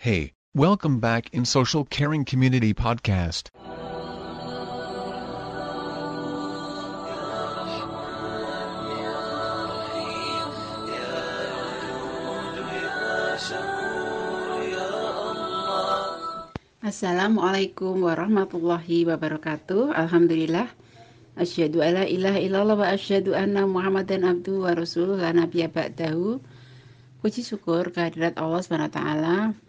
Hey, welcome back in Social Caring Community Podcast. Assalamualaikum warahmatullahi wabarakatuh. Alhamdulillah. Asyhadu alla ilaha illallah wa asyhadu anna Muhammadan abduhu wa rasuluh la nabiyya ba'dahu. Puji syukur kehadirat Allah SWT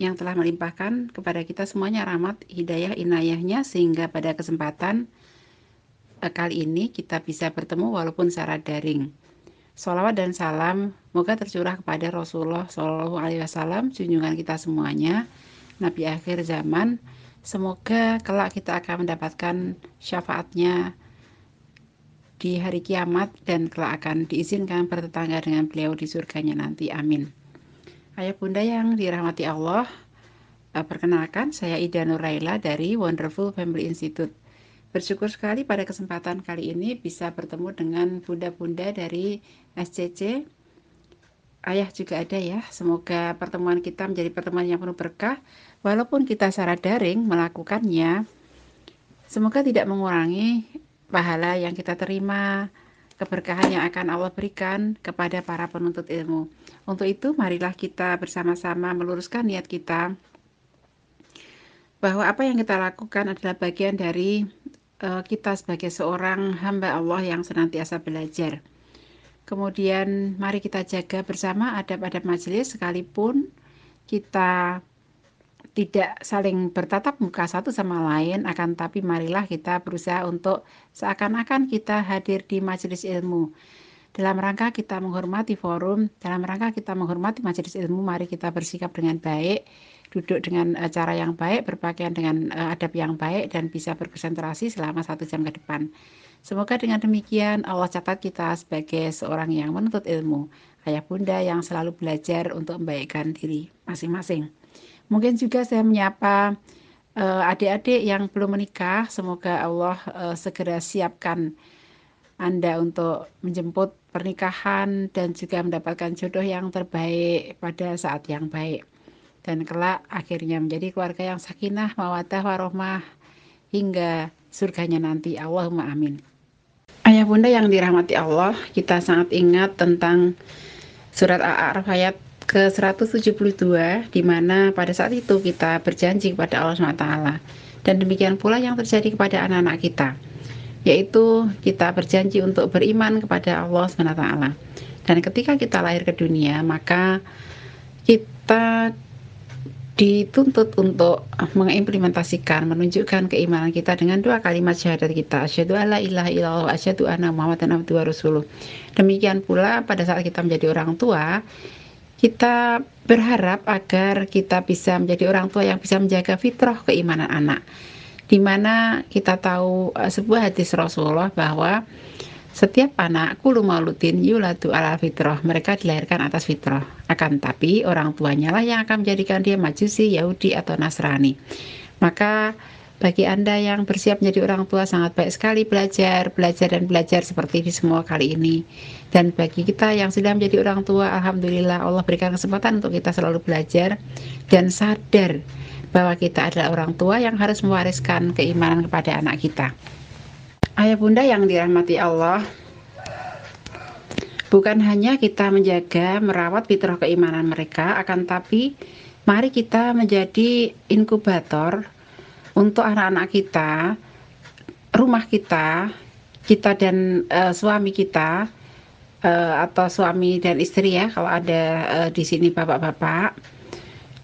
yang telah melimpahkan kepada kita semuanya rahmat, hidayah, inayahnya sehingga pada kesempatan eh, kali ini kita bisa bertemu walaupun secara daring. Salawat dan salam moga tercurah kepada Rasulullah Shallallahu Alaihi Wasallam, junjungan kita semuanya, Nabi akhir zaman. Semoga kelak kita akan mendapatkan syafaatnya di hari kiamat dan kelak akan diizinkan bertetangga dengan beliau di surganya nanti. Amin. Ayah bunda yang dirahmati Allah, eh, perkenalkan saya Ida Nuraila dari Wonderful Family Institute. Bersyukur sekali pada kesempatan kali ini bisa bertemu dengan bunda-bunda dari SCC ayah juga ada ya. Semoga pertemuan kita menjadi pertemuan yang penuh berkah. Walaupun kita secara daring melakukannya, semoga tidak mengurangi pahala yang kita terima, keberkahan yang akan Allah berikan kepada para penuntut ilmu. Untuk itu, marilah kita bersama-sama meluruskan niat kita bahwa apa yang kita lakukan adalah bagian dari uh, kita sebagai seorang hamba Allah yang senantiasa belajar. Kemudian mari kita jaga bersama adab-adab majelis sekalipun kita tidak saling bertatap muka satu sama lain akan tapi marilah kita berusaha untuk seakan-akan kita hadir di majelis ilmu. Dalam rangka kita menghormati forum, dalam rangka kita menghormati majelis ilmu, mari kita bersikap dengan baik, duduk dengan uh, cara yang baik, berpakaian dengan uh, adab yang baik dan bisa berkonsentrasi selama satu jam ke depan. Semoga dengan demikian Allah catat kita sebagai seorang yang menuntut ilmu, ayah bunda yang selalu belajar untuk membaikkan diri masing-masing. Mungkin juga saya menyapa uh, adik-adik yang belum menikah, semoga Allah uh, segera siapkan Anda untuk menjemput pernikahan dan juga mendapatkan jodoh yang terbaik pada saat yang baik. Dan kelak akhirnya menjadi keluarga yang sakinah, mawadah, warohmah, hingga surganya nanti. Allahumma amin. Ayah bunda yang dirahmati Allah, kita sangat ingat tentang surat Al-A'raf ayat ke-172 di mana pada saat itu kita berjanji kepada Allah SWT dan demikian pula yang terjadi kepada anak-anak kita yaitu kita berjanji untuk beriman kepada Allah SWT dan ketika kita lahir ke dunia maka kita dituntut untuk mengimplementasikan, menunjukkan keimanan kita dengan dua kalimat syahadat kita. Asyhadu alla ilaha illallah asyhadu anna muhammadan abduhu rasuluh. Demikian pula pada saat kita menjadi orang tua, kita berharap agar kita bisa menjadi orang tua yang bisa menjaga fitrah keimanan anak. Di mana kita tahu uh, sebuah hadis Rasulullah bahwa setiap anak kulu maulutin yulatu ala fitrah. Mereka dilahirkan atas fitrah. Akan tapi orang tuanya lah yang akan menjadikan dia majusi, Yahudi atau Nasrani. Maka bagi Anda yang bersiap menjadi orang tua sangat baik sekali belajar, belajar dan belajar seperti di semua kali ini. Dan bagi kita yang sudah menjadi orang tua, Alhamdulillah Allah berikan kesempatan untuk kita selalu belajar dan sadar bahwa kita adalah orang tua yang harus mewariskan keimanan kepada anak kita. Ayah bunda yang dirahmati Allah, bukan hanya kita menjaga, merawat fitrah keimanan mereka, akan tapi mari kita menjadi inkubator untuk anak-anak kita, rumah kita, kita dan uh, suami kita, uh, atau suami dan istri ya, kalau ada uh, di sini bapak-bapak,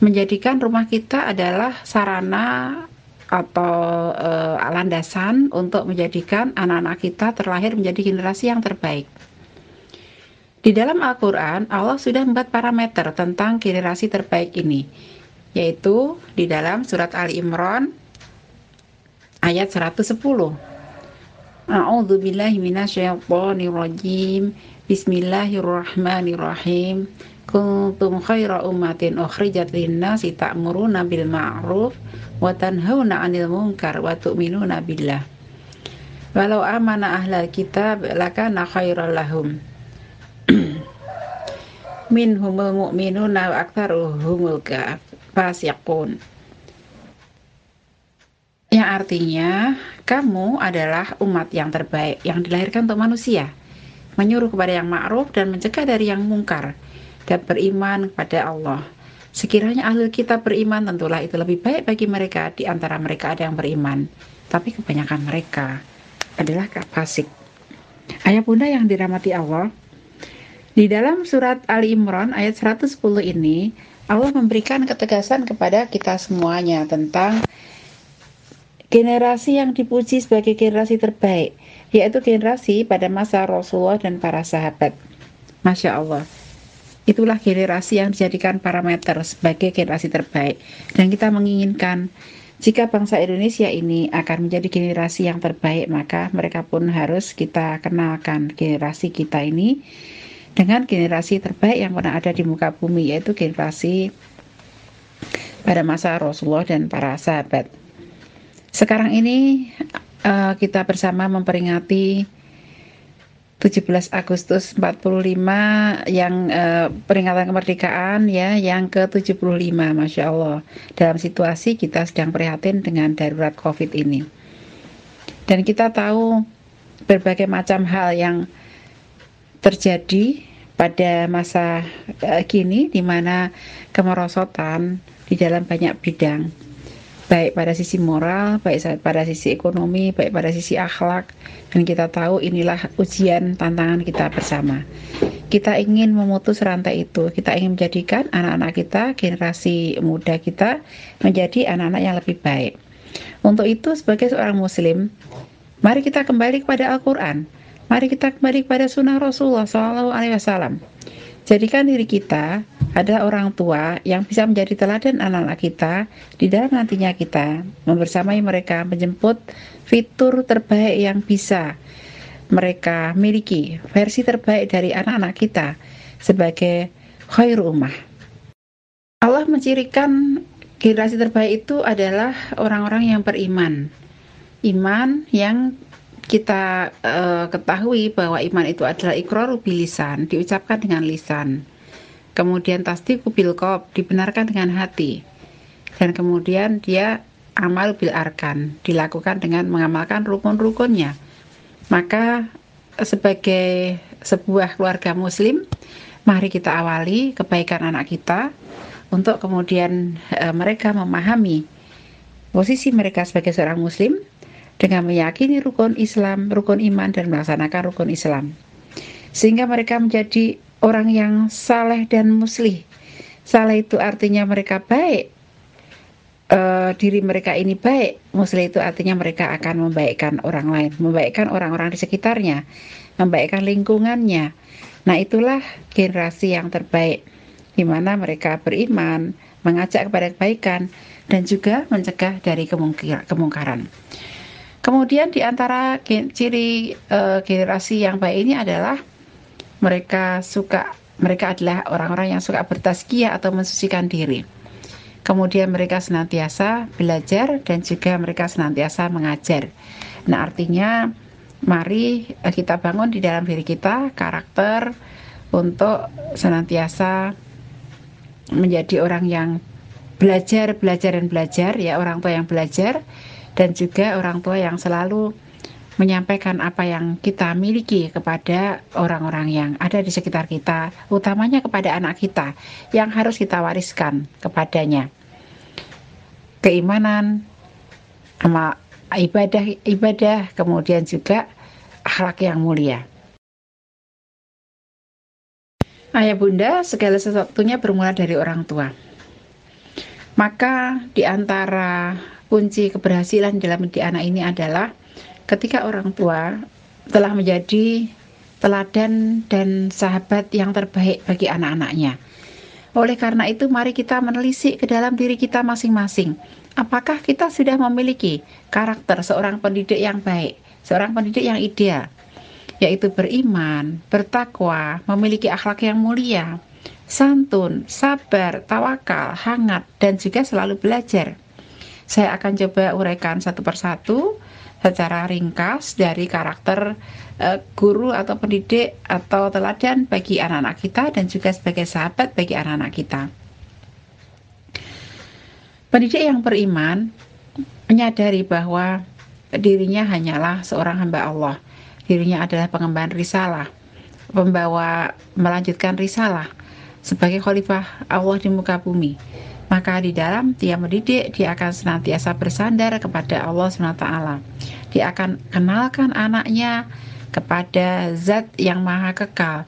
menjadikan rumah kita adalah sarana atau uh, landasan untuk menjadikan anak-anak kita terlahir menjadi generasi yang terbaik. Di dalam Al-Quran, Allah sudah membuat parameter tentang generasi terbaik ini, yaitu di dalam surat Ali Imran ayat 110. A'udzu billahi minasyaitonir rajim. Bismillahirrahmanirrahim. Kuntum khaira ummatin ukhrijat lin-nasi ta'muruna bil ma'ruf wa tanhauna 'anil munkar wa tu'minuna billah. Walau amana ahlal kitab lakana khairal lahum. Minhumul mu'minuna wa aktsaruhumul fasiqun. Artinya kamu adalah umat yang terbaik yang dilahirkan untuk manusia, menyuruh kepada yang ma'ruf dan mencegah dari yang mungkar dan beriman kepada Allah. Sekiranya ahli kita beriman tentulah itu lebih baik bagi mereka di antara mereka ada yang beriman, tapi kebanyakan mereka adalah fasik. Ayah bunda yang dirahmati Allah, di dalam surat Ali Imran ayat 110 ini Allah memberikan ketegasan kepada kita semuanya tentang generasi yang dipuji sebagai generasi terbaik, yaitu generasi pada masa Rasulullah dan para sahabat. Masya Allah. Itulah generasi yang dijadikan parameter sebagai generasi terbaik. Dan kita menginginkan jika bangsa Indonesia ini akan menjadi generasi yang terbaik, maka mereka pun harus kita kenalkan generasi kita ini dengan generasi terbaik yang pernah ada di muka bumi, yaitu generasi pada masa Rasulullah dan para sahabat. Sekarang ini uh, kita bersama memperingati 17 Agustus 45 yang uh, peringatan kemerdekaan ya yang ke-75 Masya Allah. Dalam situasi kita sedang prihatin dengan darurat COVID ini. Dan kita tahu berbagai macam hal yang terjadi pada masa uh, kini di mana kemerosotan di dalam banyak bidang baik pada sisi moral, baik pada sisi ekonomi, baik pada sisi akhlak, dan kita tahu inilah ujian tantangan kita bersama. Kita ingin memutus rantai itu, kita ingin menjadikan anak-anak kita, generasi muda kita, menjadi anak-anak yang lebih baik. Untuk itu, sebagai seorang Muslim, mari kita kembali kepada Al-Quran, mari kita kembali kepada Sunnah Rasulullah SAW. Jadikan diri kita adalah orang tua yang bisa menjadi teladan anak-anak kita di dalam nantinya kita membersamai mereka menjemput fitur terbaik yang bisa mereka miliki, versi terbaik dari anak-anak kita sebagai khair ummah. Allah mencirikan generasi terbaik itu adalah orang-orang yang beriman. Iman yang kita uh, ketahui bahwa iman itu adalah ikrar bilisan, diucapkan dengan lisan. Kemudian tasdiq bil qalb, dibenarkan dengan hati. Dan kemudian dia amal bil arkan, dilakukan dengan mengamalkan rukun-rukunnya. Maka sebagai sebuah keluarga muslim, mari kita awali kebaikan anak kita untuk kemudian e, mereka memahami posisi mereka sebagai seorang muslim dengan meyakini rukun Islam, rukun iman dan melaksanakan rukun Islam. Sehingga mereka menjadi orang yang saleh dan muslih. Saleh itu artinya mereka baik, e, diri mereka ini baik. Muslih itu artinya mereka akan membaikkan orang lain, membaikkan orang-orang di sekitarnya, membaikkan lingkungannya. Nah itulah generasi yang terbaik, di mana mereka beriman, mengajak kepada kebaikan, dan juga mencegah dari kemungkaran. Kemudian di antara ciri uh, generasi yang baik ini adalah mereka suka mereka adalah orang-orang yang suka bertazkiyah atau mensucikan diri. Kemudian mereka senantiasa belajar dan juga mereka senantiasa mengajar. Nah, artinya mari eh, kita bangun di dalam diri kita karakter untuk senantiasa menjadi orang yang belajar, belajar dan belajar ya, orang tua yang belajar dan juga orang tua yang selalu menyampaikan apa yang kita miliki kepada orang-orang yang ada di sekitar kita, utamanya kepada anak kita yang harus kita wariskan kepadanya. Keimanan, sama ibadah-ibadah, kemudian juga akhlak yang mulia. Ayah bunda, segala sesuatunya bermula dari orang tua. Maka di antara kunci keberhasilan dalam mendidik anak ini adalah ketika orang tua telah menjadi teladan dan sahabat yang terbaik bagi anak-anaknya. Oleh karena itu, mari kita menelisik ke dalam diri kita masing-masing. Apakah kita sudah memiliki karakter seorang pendidik yang baik, seorang pendidik yang ideal, yaitu beriman, bertakwa, memiliki akhlak yang mulia, santun, sabar, tawakal, hangat, dan juga selalu belajar. Saya akan coba uraikan satu persatu secara ringkas dari karakter uh, guru atau pendidik atau teladan bagi anak-anak kita dan juga sebagai sahabat bagi anak-anak kita. Pendidik yang beriman menyadari bahwa dirinya hanyalah seorang hamba Allah. Dirinya adalah pengemban risalah, pembawa melanjutkan risalah sebagai khalifah Allah di muka bumi. Maka di dalam dia mendidik, dia akan senantiasa bersandar kepada Allah SWT. Dia akan kenalkan anaknya kepada zat yang maha kekal,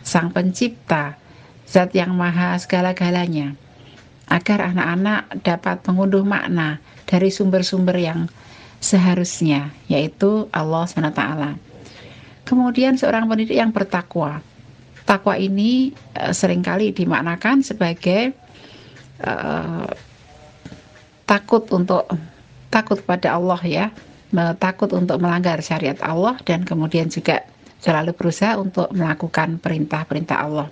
sang pencipta, zat yang maha segala-galanya. Agar anak-anak dapat mengunduh makna dari sumber-sumber yang seharusnya, yaitu Allah SWT. Kemudian seorang pendidik yang bertakwa. Takwa ini uh, sering kali dimaknakan sebagai uh, takut untuk takut pada Allah ya, takut untuk melanggar syariat Allah dan kemudian juga selalu berusaha untuk melakukan perintah-perintah Allah.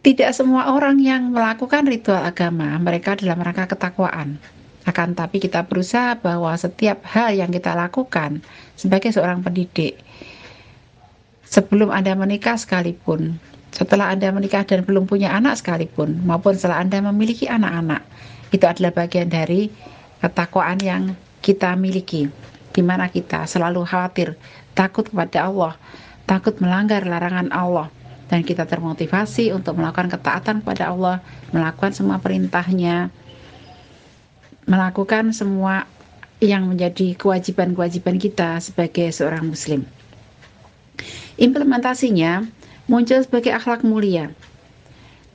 Tidak semua orang yang melakukan ritual agama mereka dalam rangka ketakwaan. Akan tapi kita berusaha bahwa setiap hal yang kita lakukan sebagai seorang pendidik sebelum Anda menikah sekalipun, setelah Anda menikah dan belum punya anak sekalipun, maupun setelah Anda memiliki anak-anak, itu adalah bagian dari ketakwaan yang kita miliki, di mana kita selalu khawatir, takut kepada Allah, takut melanggar larangan Allah, dan kita termotivasi untuk melakukan ketaatan kepada Allah, melakukan semua perintahnya, melakukan semua yang menjadi kewajiban-kewajiban kita sebagai seorang muslim. Implementasinya muncul sebagai akhlak mulia.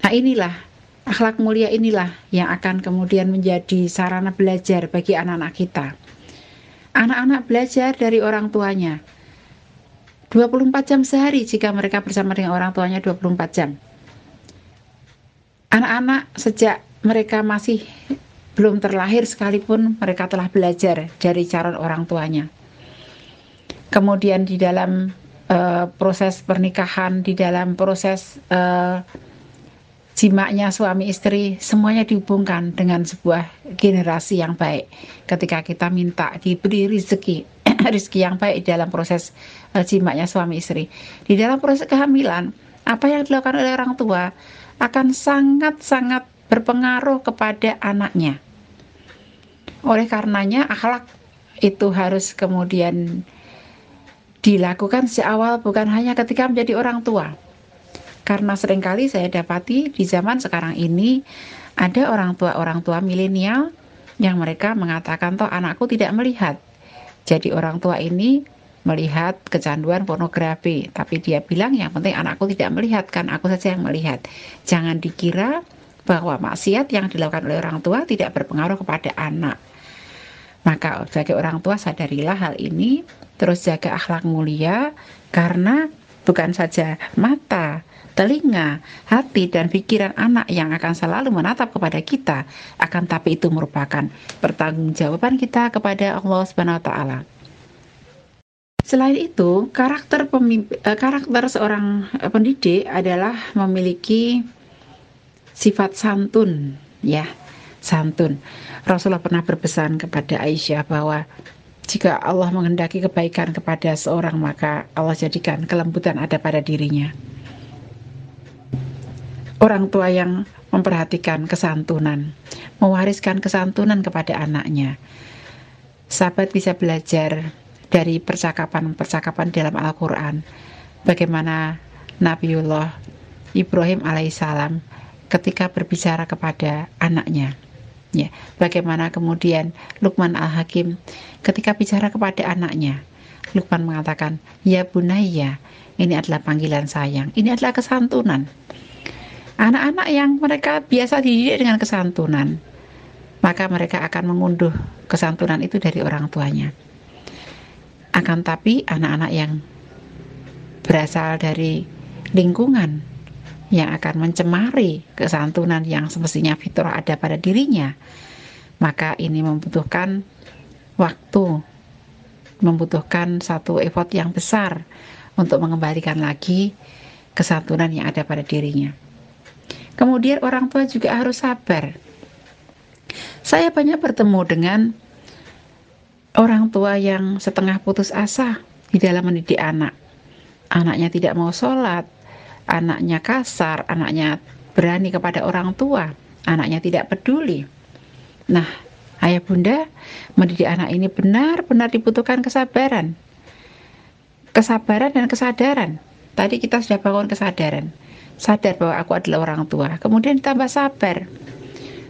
Nah, inilah akhlak mulia inilah yang akan kemudian menjadi sarana belajar bagi anak-anak kita. Anak-anak belajar dari orang tuanya. 24 jam sehari jika mereka bersama dengan orang tuanya 24 jam. Anak-anak sejak mereka masih belum terlahir sekalipun mereka telah belajar dari cara orang tuanya. Kemudian di dalam uh, proses pernikahan, di dalam proses uh, jimaknya suami istri, semuanya dihubungkan dengan sebuah generasi yang baik. Ketika kita minta diberi rezeki, rezeki yang baik di dalam proses uh, jimaknya suami istri. Di dalam proses kehamilan, apa yang dilakukan oleh orang tua akan sangat-sangat berpengaruh kepada anaknya. Oleh karenanya akhlak itu harus kemudian dilakukan sejak awal bukan hanya ketika menjadi orang tua. Karena sering kali saya dapati di zaman sekarang ini ada orang tua-orang tua milenial yang mereka mengatakan toh anakku tidak melihat. Jadi orang tua ini melihat kecanduan pornografi, tapi dia bilang yang penting anakku tidak melihat kan aku saja yang melihat. Jangan dikira bahwa maksiat yang dilakukan oleh orang tua tidak berpengaruh kepada anak. Maka sebagai orang tua sadarilah hal ini, terus jaga akhlak mulia karena bukan saja mata, telinga, hati dan pikiran anak yang akan selalu menatap kepada kita, akan tapi itu merupakan pertanggungjawaban kita kepada Allah Subhanahu wa taala. Selain itu, karakter pemimpin, eh, karakter seorang pendidik adalah memiliki sifat santun, ya, santun. Rasulullah pernah berpesan kepada Aisyah bahwa jika Allah menghendaki kebaikan kepada seorang maka Allah jadikan kelembutan ada pada dirinya. Orang tua yang memperhatikan kesantunan, mewariskan kesantunan kepada anaknya. Sahabat bisa belajar dari percakapan-percakapan dalam Al-Quran, bagaimana Nabiullah Ibrahim alaihissalam ketika berbicara kepada anaknya. Ya, bagaimana kemudian Lukman Al-Hakim ketika bicara kepada anaknya, Lukman mengatakan, "Ya Bunaya, ini adalah panggilan sayang. Ini adalah kesantunan." Anak-anak yang mereka biasa dididik dengan kesantunan, maka mereka akan mengunduh kesantunan itu dari orang tuanya. Akan tapi anak-anak yang berasal dari lingkungan yang akan mencemari kesantunan yang semestinya fitrah ada pada dirinya, maka ini membutuhkan waktu, membutuhkan satu effort yang besar untuk mengembalikan lagi kesantunan yang ada pada dirinya. Kemudian orang tua juga harus sabar. Saya banyak bertemu dengan orang tua yang setengah putus asa di dalam mendidik anak. Anaknya tidak mau sholat, anaknya kasar, anaknya berani kepada orang tua, anaknya tidak peduli. Nah, ayah bunda mendidik anak ini benar-benar dibutuhkan kesabaran. Kesabaran dan kesadaran. Tadi kita sudah bangun kesadaran. Sadar bahwa aku adalah orang tua. Kemudian ditambah sabar.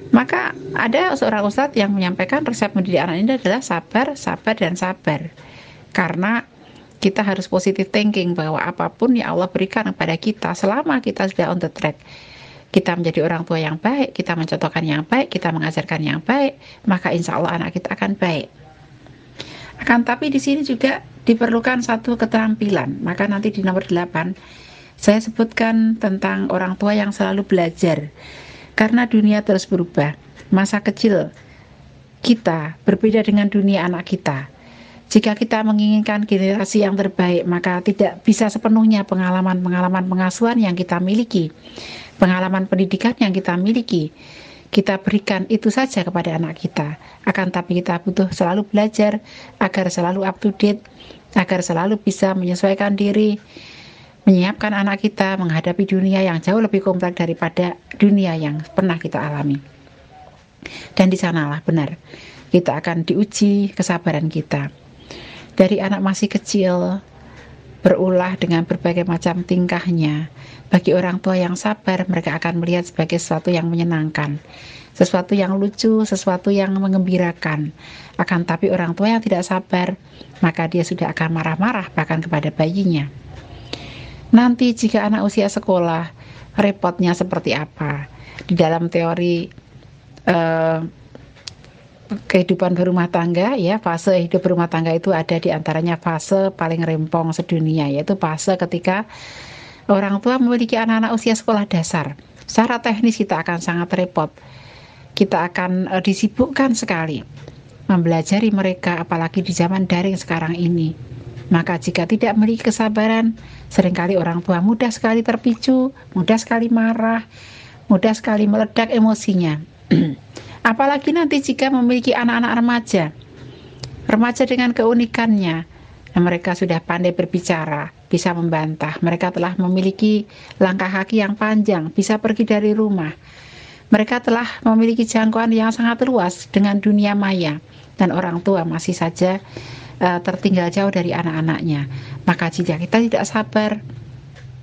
Maka ada seorang ustadz yang menyampaikan resep mendidik anak ini adalah sabar, sabar, dan sabar. Karena kita harus positive thinking bahwa apa pun yang Allah berikan kepada kita selama kita sudah on the track kita menjadi orang tua yang baik, kita mencontohkan yang baik, kita mengajarkan yang baik, maka insya Allah anak kita akan baik. Akan tapi di sini juga diperlukan satu keterampilan. Maka nanti di nomor 8 saya sebutkan tentang orang tua yang selalu belajar. Karena dunia terus berubah. Masa kecil kita berbeda dengan dunia anak kita. Jika kita menginginkan generasi yang terbaik, maka tidak bisa sepenuhnya pengalaman-pengalaman pengasuhan yang kita miliki, pengalaman pendidikan yang kita miliki, kita berikan itu saja kepada anak kita. Akan tapi kita butuh selalu belajar agar selalu up to date, agar selalu bisa menyesuaikan diri, menyiapkan anak kita menghadapi dunia yang jauh lebih kompleks daripada dunia yang pernah kita alami. Dan di sanalah benar kita akan diuji kesabaran kita dari anak masih kecil berulah dengan berbagai macam tingkahnya. Bagi orang tua yang sabar, mereka akan melihat sebagai sesuatu yang menyenangkan, sesuatu yang lucu, sesuatu yang mengembirakan. Akan tapi orang tua yang tidak sabar, maka dia sudah akan marah-marah bahkan kepada bayinya. Nanti jika anak usia sekolah, repotnya seperti apa? Di dalam teori uh, kehidupan berumah tangga ya fase hidup berumah tangga itu ada di antaranya fase paling rempong sedunia yaitu fase ketika orang tua memiliki anak-anak usia sekolah dasar. Secara teknis kita akan sangat repot. Kita akan uh, disibukkan sekali mempelajari mereka apalagi di zaman daring sekarang ini. Maka jika tidak memiliki kesabaran sering kali orang tua mudah sekali terpicu mudah sekali marah mudah sekali meledak emosinya Apalagi nanti jika memiliki anak-anak remaja. Remaja dengan keunikannya, mereka sudah pandai berbicara, bisa membantah. Mereka telah memiliki langkah kaki yang panjang, bisa pergi dari rumah. Mereka telah memiliki jangkauan yang sangat luas dengan dunia maya, dan orang tua masih saja uh, tertinggal jauh dari anak-anaknya. Maka jika kita tidak sabar,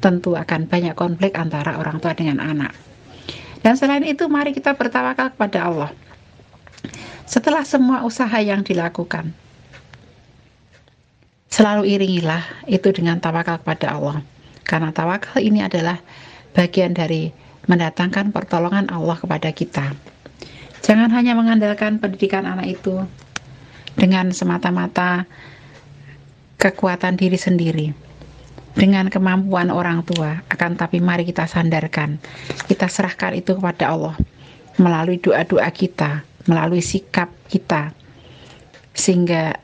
tentu akan banyak konflik antara orang tua dengan anak. Dan selain itu mari kita bertawakal kepada Allah. Setelah semua usaha yang dilakukan, selalu iringilah itu dengan tawakal kepada Allah. Karena tawakal ini adalah bagian dari mendatangkan pertolongan Allah kepada kita. Jangan hanya mengandalkan pendidikan anak itu dengan semata-mata kekuatan diri sendiri dengan kemampuan orang tua. Akan tapi mari kita sandarkan. Kita serahkan itu kepada Allah melalui doa-doa kita melalui sikap kita. Sehingga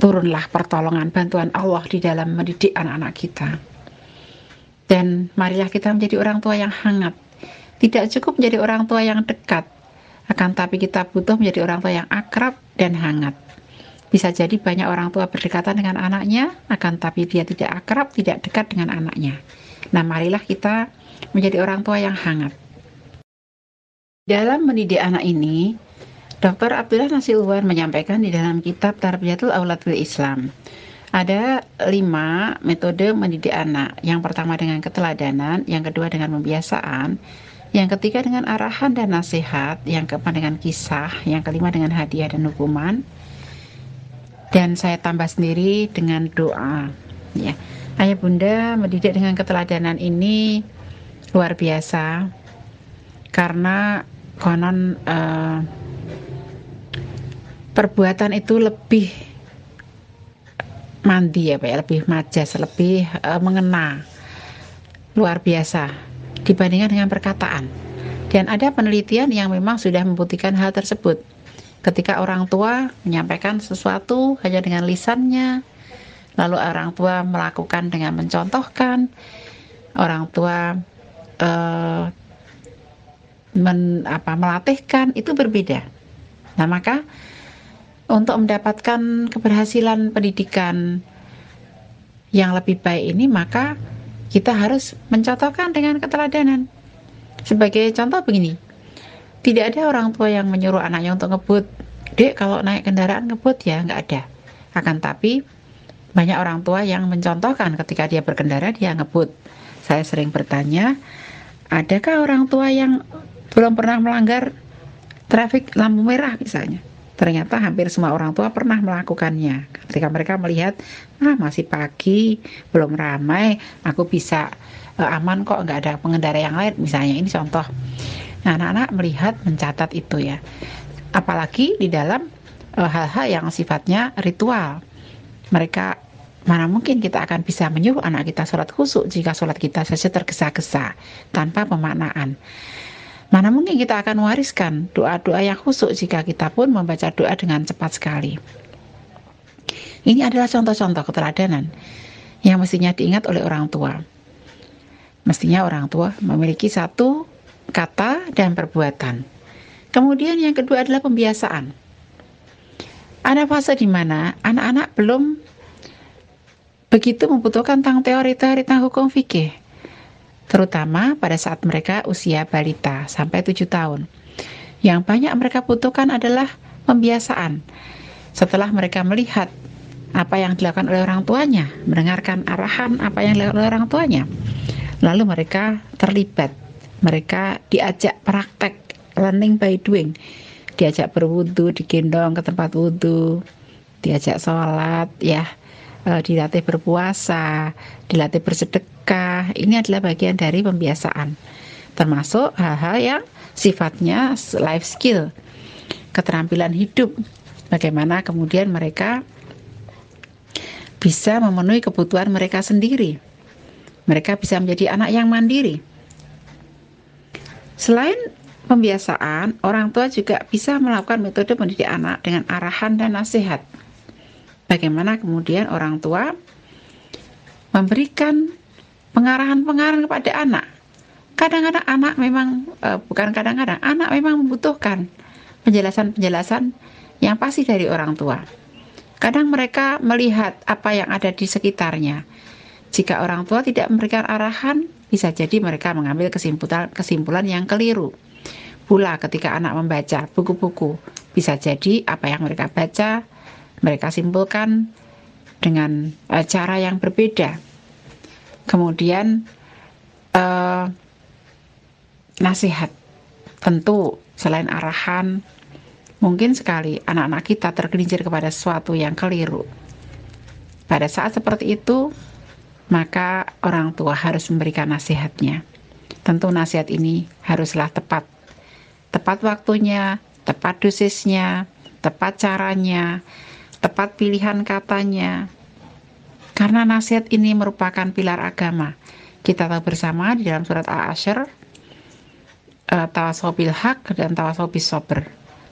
turunlah pertolongan bantuan Allah di dalam mendidik anak-anak kita. Dan marilah kita menjadi orang tua yang hangat. Tidak cukup menjadi orang tua yang dekat. Akan tapi kita butuh menjadi orang tua yang akrab dan hangat bisa jadi banyak orang tua berdekatan dengan anaknya, akan tapi dia tidak akrab, tidak dekat dengan anaknya. Nah, marilah kita menjadi orang tua yang hangat. Dalam mendidik anak ini, Dr. Abdullah Nasilwan menyampaikan di dalam kitab Tarbiyatul Aulad Islam. Ada lima metode mendidik anak. Yang pertama dengan keteladanan, yang kedua dengan pembiasaan, yang ketiga dengan arahan dan nasihat, yang keempat dengan kisah, yang kelima dengan hadiah dan hukuman, dan saya tambah sendiri dengan doa. Ya. Ayah bunda mendidik dengan keteladanan ini luar biasa. Karena konon uh, perbuatan itu lebih mandi ya pak ya lebih majas lebih uh, mengena. Luar biasa. Dibandingkan dengan perkataan. Dan ada penelitian yang memang sudah membuktikan hal tersebut ketika orang tua menyampaikan sesuatu hanya dengan lisannya, lalu orang tua melakukan dengan mencontohkan, orang tua uh, men, apa, melatihkan itu berbeda. Nah maka untuk mendapatkan keberhasilan pendidikan yang lebih baik ini maka kita harus mencontohkan dengan keteladanan. Sebagai contoh begini, Tidak ada orang tua yang menyuruh anaknya untuk ngebut. Dek, kalau naik kendaraan ngebut ya nggak ada. Akan tapi banyak orang tua yang mencontohkan ketika dia berkendara dia ngebut. Saya sering bertanya, adakah orang tua yang belum pernah melanggar trafik lampu merah misalnya? Ternyata hampir semua orang tua pernah melakukannya. Ketika mereka melihat, ah masih pagi, belum ramai, aku bisa uh, aman kok, nggak ada pengendara yang lain. Misalnya ini contoh. Nah, anak-anak melihat, mencatat itu ya. Apalagi di dalam eh, hal-hal uh, yang sifatnya ritual. Mereka mana mungkin kita akan bisa menyuruh anak kita sholat khusyuk jika sholat kita saja tergesa-gesa tanpa pemaknaan. Mana mungkin kita akan wariskan doa-doa yang khusyuk jika kita pun membaca doa dengan cepat sekali. Ini adalah contoh-contoh keteladanan yang mestinya diingat oleh orang tua. Mestinya orang tua memiliki satu kata dan perbuatan. Kemudian yang kedua adalah pembiasaan. Ada fase di mana anak-anak belum begitu membutuhkan tentang teori-teori tentang hukum fikih terutama pada saat mereka usia balita sampai 7 tahun. Yang banyak mereka butuhkan adalah pembiasaan. Setelah mereka melihat apa yang dilakukan oleh orang tuanya, mendengarkan arahan apa yang dilakukan oleh orang tuanya, lalu mereka terlibat, mereka diajak praktek learning by doing, diajak berwudu, digendong ke tempat wudhu, diajak sholat, ya, e, dilatih berpuasa, dilatih bersedekah. Ini adalah bagian dari pembiasaan. Termasuk hal-hal yang sifatnya life skill, keterampilan hidup. Bagaimana kemudian mereka bisa memenuhi kebutuhan mereka sendiri. Mereka bisa menjadi anak yang mandiri. Selain pembiasaan, orang tua juga bisa melakukan metode mendidik anak dengan arahan dan nasihat bagaimana kemudian orang tua memberikan pengarahan-pengarahan kepada anak. Kadang-kadang anak memang uh, bukan kadang-kadang anak memang membutuhkan penjelasan-penjelasan yang pasti dari orang tua. Kadang mereka melihat apa yang ada di sekitarnya. Jika orang tua tidak memberikan arahan, bisa jadi mereka mengambil kesimpulan kesimpulan yang keliru. Pula ketika anak membaca buku-buku, bisa jadi apa yang mereka baca mereka simpulkan dengan uh, cara yang berbeda. Kemudian uh, nasihat, tentu selain arahan, mungkin sekali anak-anak kita tergelincir kepada sesuatu yang keliru. Pada saat seperti itu, maka orang tua harus memberikan nasihatnya. Tentu nasihat ini haruslah tepat. Tepat waktunya, tepat dosisnya, tepat caranya, tepat pilihan katanya. Karena nasihat ini merupakan pilar agama. Kita tahu bersama di dalam surat Al-Asyr, uh, tawasobil hak dan tawasobil sober.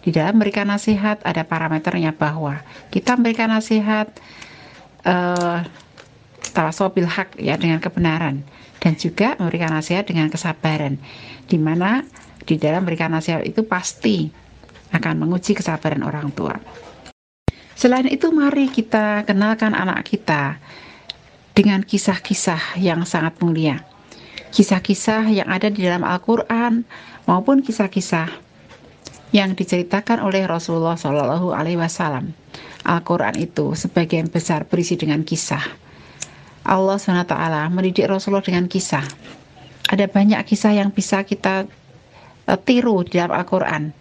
Di dalam memberikan nasihat ada parameternya bahwa kita memberikan nasihat tawasobil hak ya dengan kebenaran dan juga memberikan nasihat dengan kesabaran di mana di dalam memberikan nasihat itu pasti akan menguji kesabaran orang tua. Selain itu, mari kita kenalkan anak kita dengan kisah-kisah yang sangat mulia. Kisah-kisah yang ada di dalam Al-Quran maupun kisah-kisah yang diceritakan oleh Rasulullah Shallallahu Alaihi Wasallam. Al-Quran itu sebagian besar berisi dengan kisah. Allah SWT mendidik Rasulullah dengan kisah. Ada banyak kisah yang bisa kita uh, tiru di dalam Al-Quran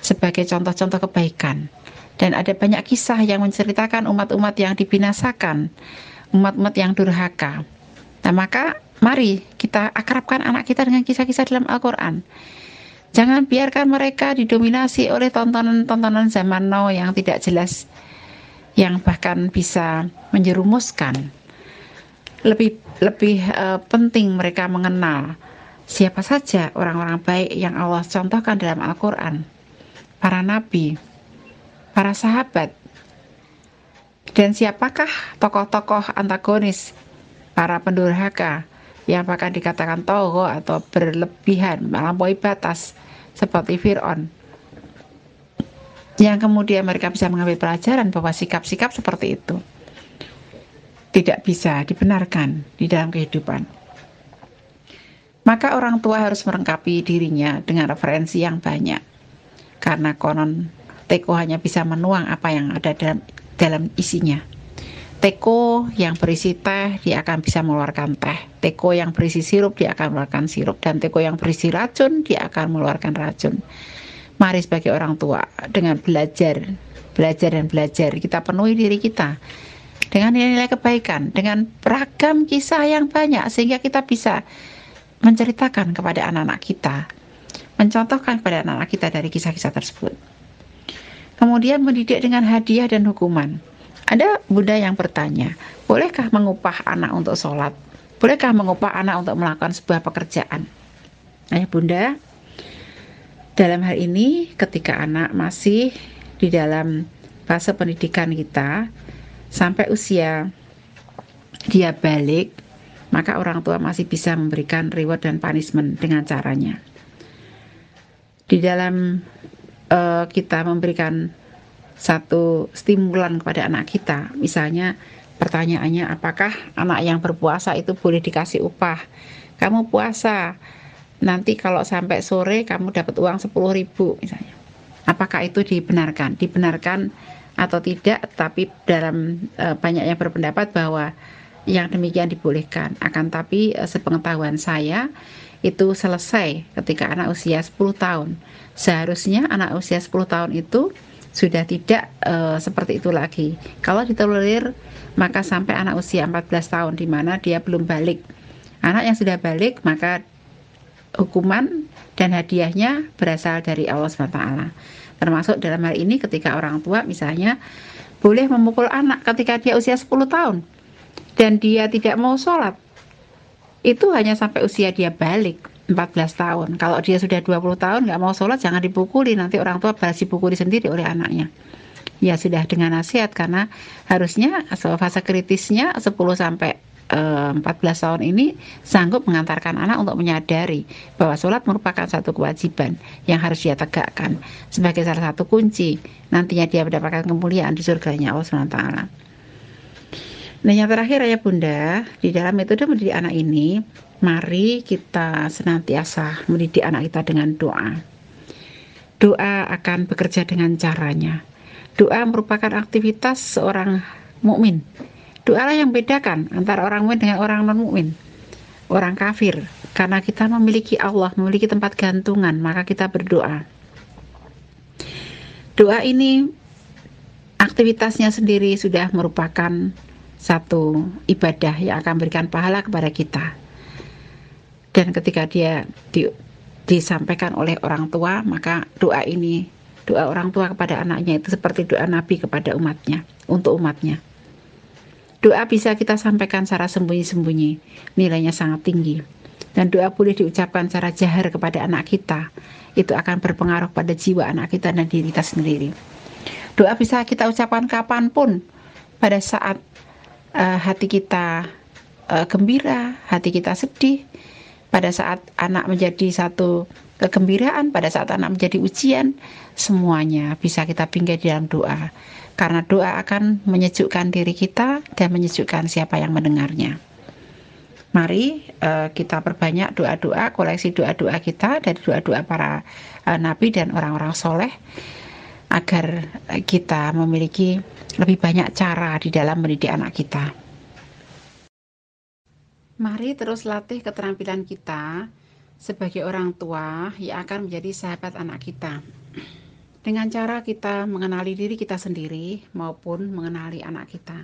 sebagai contoh-contoh kebaikan dan ada banyak kisah yang menceritakan umat-umat yang dibinasakan, umat-umat yang durhaka. Nah, maka mari kita akrabkan anak kita dengan kisah-kisah dalam Al-Qur'an. Jangan biarkan mereka didominasi oleh tontonan-tontonan zaman now yang tidak jelas yang bahkan bisa menjerumuskan. Lebih lebih uh, penting mereka mengenal siapa saja orang-orang baik yang Allah contohkan dalam Al-Qur'an. Para nabi, para sahabat. Dan siapakah tokoh-tokoh antagonis para pendurhaka yang akan dikatakan togo atau berlebihan melampaui batas seperti Fir'aun yang kemudian mereka bisa mengambil pelajaran bahwa sikap-sikap seperti itu tidak bisa dibenarkan di dalam kehidupan. Maka orang tua harus melengkapi dirinya dengan referensi yang banyak. Karena konon teko hanya bisa menuang apa yang ada dalam dalam isinya. Teko yang berisi teh dia akan bisa mengeluarkan teh. Teko yang berisi sirup dia akan mengeluarkan sirup dan teko yang berisi racun dia akan mengeluarkan racun. Mari sebagai orang tua dengan belajar, belajar dan belajar kita penuhi diri kita dengan nilai-nilai kebaikan, dengan beragam kisah yang banyak sehingga kita bisa menceritakan kepada anak-anak kita, mencontohkan kepada anak-anak kita dari kisah-kisah tersebut. Kemudian mendidik dengan hadiah dan hukuman. Ada bunda yang bertanya, bolehkah mengupah anak untuk sholat? Bolehkah mengupah anak untuk melakukan sebuah pekerjaan? Ayah bunda, dalam hal ini ketika anak masih di dalam fase pendidikan kita, sampai usia dia balik, maka orang tua masih bisa memberikan reward dan punishment dengan caranya. Di dalam uh, kita memberikan satu stimulan kepada anak kita. Misalnya pertanyaannya apakah anak yang berpuasa itu boleh dikasih upah? Kamu puasa, nanti kalau sampai sore kamu dapat uang 10 ribu misalnya. Apakah itu dibenarkan? Dibenarkan atau tidak, tapi dalam e, banyak yang berpendapat bahwa yang demikian dibolehkan. Akan tapi e, sepengetahuan saya itu selesai ketika anak usia 10 tahun. Seharusnya anak usia 10 tahun itu sudah tidak uh, seperti itu lagi. Kalau ditolerir maka sampai anak usia 14 tahun di mana dia belum balik. Anak yang sudah balik maka hukuman dan hadiahnya berasal dari Allah SWT. Termasuk dalam hal ini ketika orang tua misalnya boleh memukul anak ketika dia usia 10 tahun dan dia tidak mau sholat. Itu hanya sampai usia dia balik 14 tahun. Kalau dia sudah 20 tahun nggak mau sholat jangan dipukuli nanti orang tua balas dipukuli sendiri oleh anaknya. Ya sudah dengan nasihat karena harusnya fase kritisnya 10 sampai 14 eh, tahun ini sanggup mengantarkan anak untuk menyadari bahwa sholat merupakan satu kewajiban yang harus dia tegakkan sebagai salah satu kunci nantinya dia mendapatkan kemuliaan di surganya Allah SWT. Nah yang terakhir ya bunda di dalam metode mendidik anak ini Mari kita senantiasa mendidik anak kita dengan doa. Doa akan bekerja dengan caranya. Doa merupakan aktivitas seorang mukmin. Doa lah yang bedakan antara orang mukmin dengan orang non mukmin. Orang kafir, karena kita memiliki Allah, memiliki tempat gantungan, maka kita berdoa. Doa ini aktivitasnya sendiri sudah merupakan satu ibadah yang akan berikan pahala kepada kita dan ketika dia di, disampaikan oleh orang tua maka doa ini doa orang tua kepada anaknya itu seperti doa Nabi kepada umatnya untuk umatnya doa bisa kita sampaikan secara sembunyi-sembunyi. Nilainya sangat tinggi. Dan doa boleh diucapkan secara jahar kepada anak kita. Itu akan berpengaruh pada jiwa anak kita dan diri kita sendiri. Doa bisa kita ucapkan kapan pun. Pada saat uh, hati kita uh, gembira hati kita sedih pada saat anak menjadi satu kegembiraan, pada saat anak menjadi ujian, semuanya bisa kita pinggir dalam doa. Karena doa akan menyejukkan diri kita dan menyejukkan siapa yang mendengarnya. Mari uh, kita perbanyak doa-doa, koleksi doa-doa kita dari doa-doa para uh, nabi dan orang-orang soleh agar kita memiliki lebih banyak cara di dalam mendidik anak kita. Mari terus latih keterampilan kita sebagai orang tua yang akan menjadi sahabat anak kita. Dengan cara kita mengenali diri kita sendiri maupun mengenali anak kita.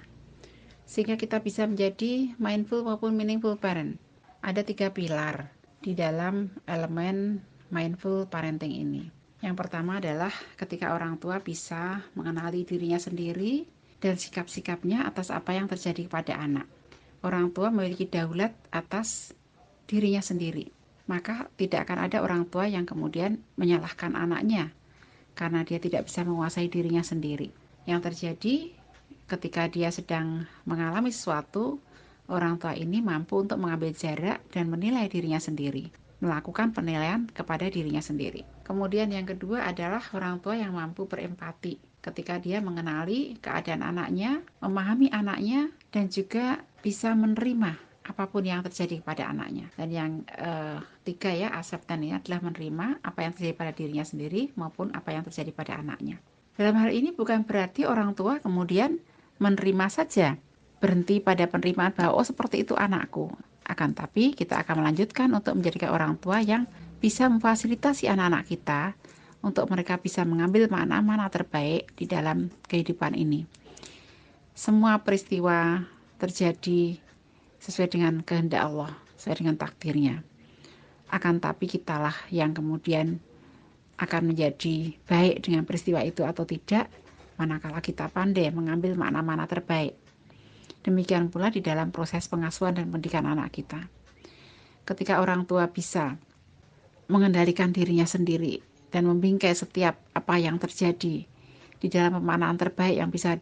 Sehingga kita bisa menjadi mindful maupun meaningful parent. Ada tiga pilar di dalam elemen mindful parenting ini. Yang pertama adalah ketika orang tua bisa mengenali dirinya sendiri dan sikap-sikapnya atas apa yang terjadi kepada anak orang tua memiliki daulat atas dirinya sendiri. Maka tidak akan ada orang tua yang kemudian menyalahkan anaknya karena dia tidak bisa menguasai dirinya sendiri. Yang terjadi ketika dia sedang mengalami sesuatu, orang tua ini mampu untuk mengambil jarak dan menilai dirinya sendiri, melakukan penilaian kepada dirinya sendiri. Kemudian yang kedua adalah orang tua yang mampu berempati ketika dia mengenali keadaan anaknya, memahami anaknya, dan juga bisa menerima apa pun yang terjadi kepada anaknya. Dan yang uh, tiga ya, aseptan ini adalah menerima apa yang terjadi pada dirinya sendiri maupun apa yang terjadi pada anaknya. Dalam hal ini bukan berarti orang tua kemudian menerima saja, berhenti pada penerimaan bahwa oh seperti itu anakku. Akan tapi kita akan melanjutkan untuk menjadikan orang tua yang bisa memfasilitasi anak-anak kita untuk mereka bisa mengambil mana-mana terbaik di dalam kehidupan ini. Semua peristiwa terjadi sesuai dengan kehendak Allah, sesuai dengan takdirnya. Akan tapi kitalah yang kemudian akan menjadi baik dengan peristiwa itu atau tidak, manakala kita pandai mengambil makna-makna terbaik. Demikian pula di dalam proses pengasuhan dan pendidikan anak kita. Ketika orang tua bisa mengendalikan dirinya sendiri dan membingkai setiap apa yang terjadi di dalam pemaknaan terbaik yang bisa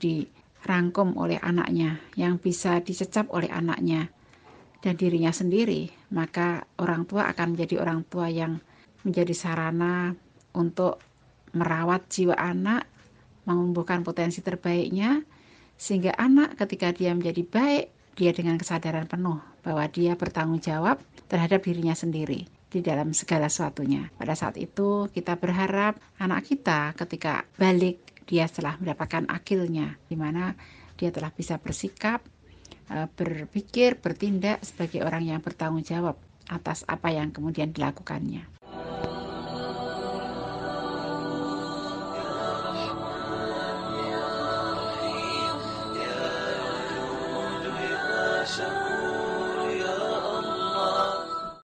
dirangkum oleh anaknya, yang bisa dicecap oleh anaknya dan dirinya sendiri, maka orang tua akan menjadi orang tua yang menjadi sarana untuk merawat jiwa anak, menumbuhkan potensi terbaiknya, sehingga anak ketika dia menjadi baik, dia dengan kesadaran penuh bahwa dia bertanggung jawab terhadap dirinya sendiri di dalam segala sesuatunya. Pada saat itu kita berharap anak kita ketika balik dia telah mendapatkan akilnya, di mana dia telah bisa bersikap, eh, berpikir, bertindak sebagai orang yang bertanggung jawab atas apa yang kemudian dilakukannya.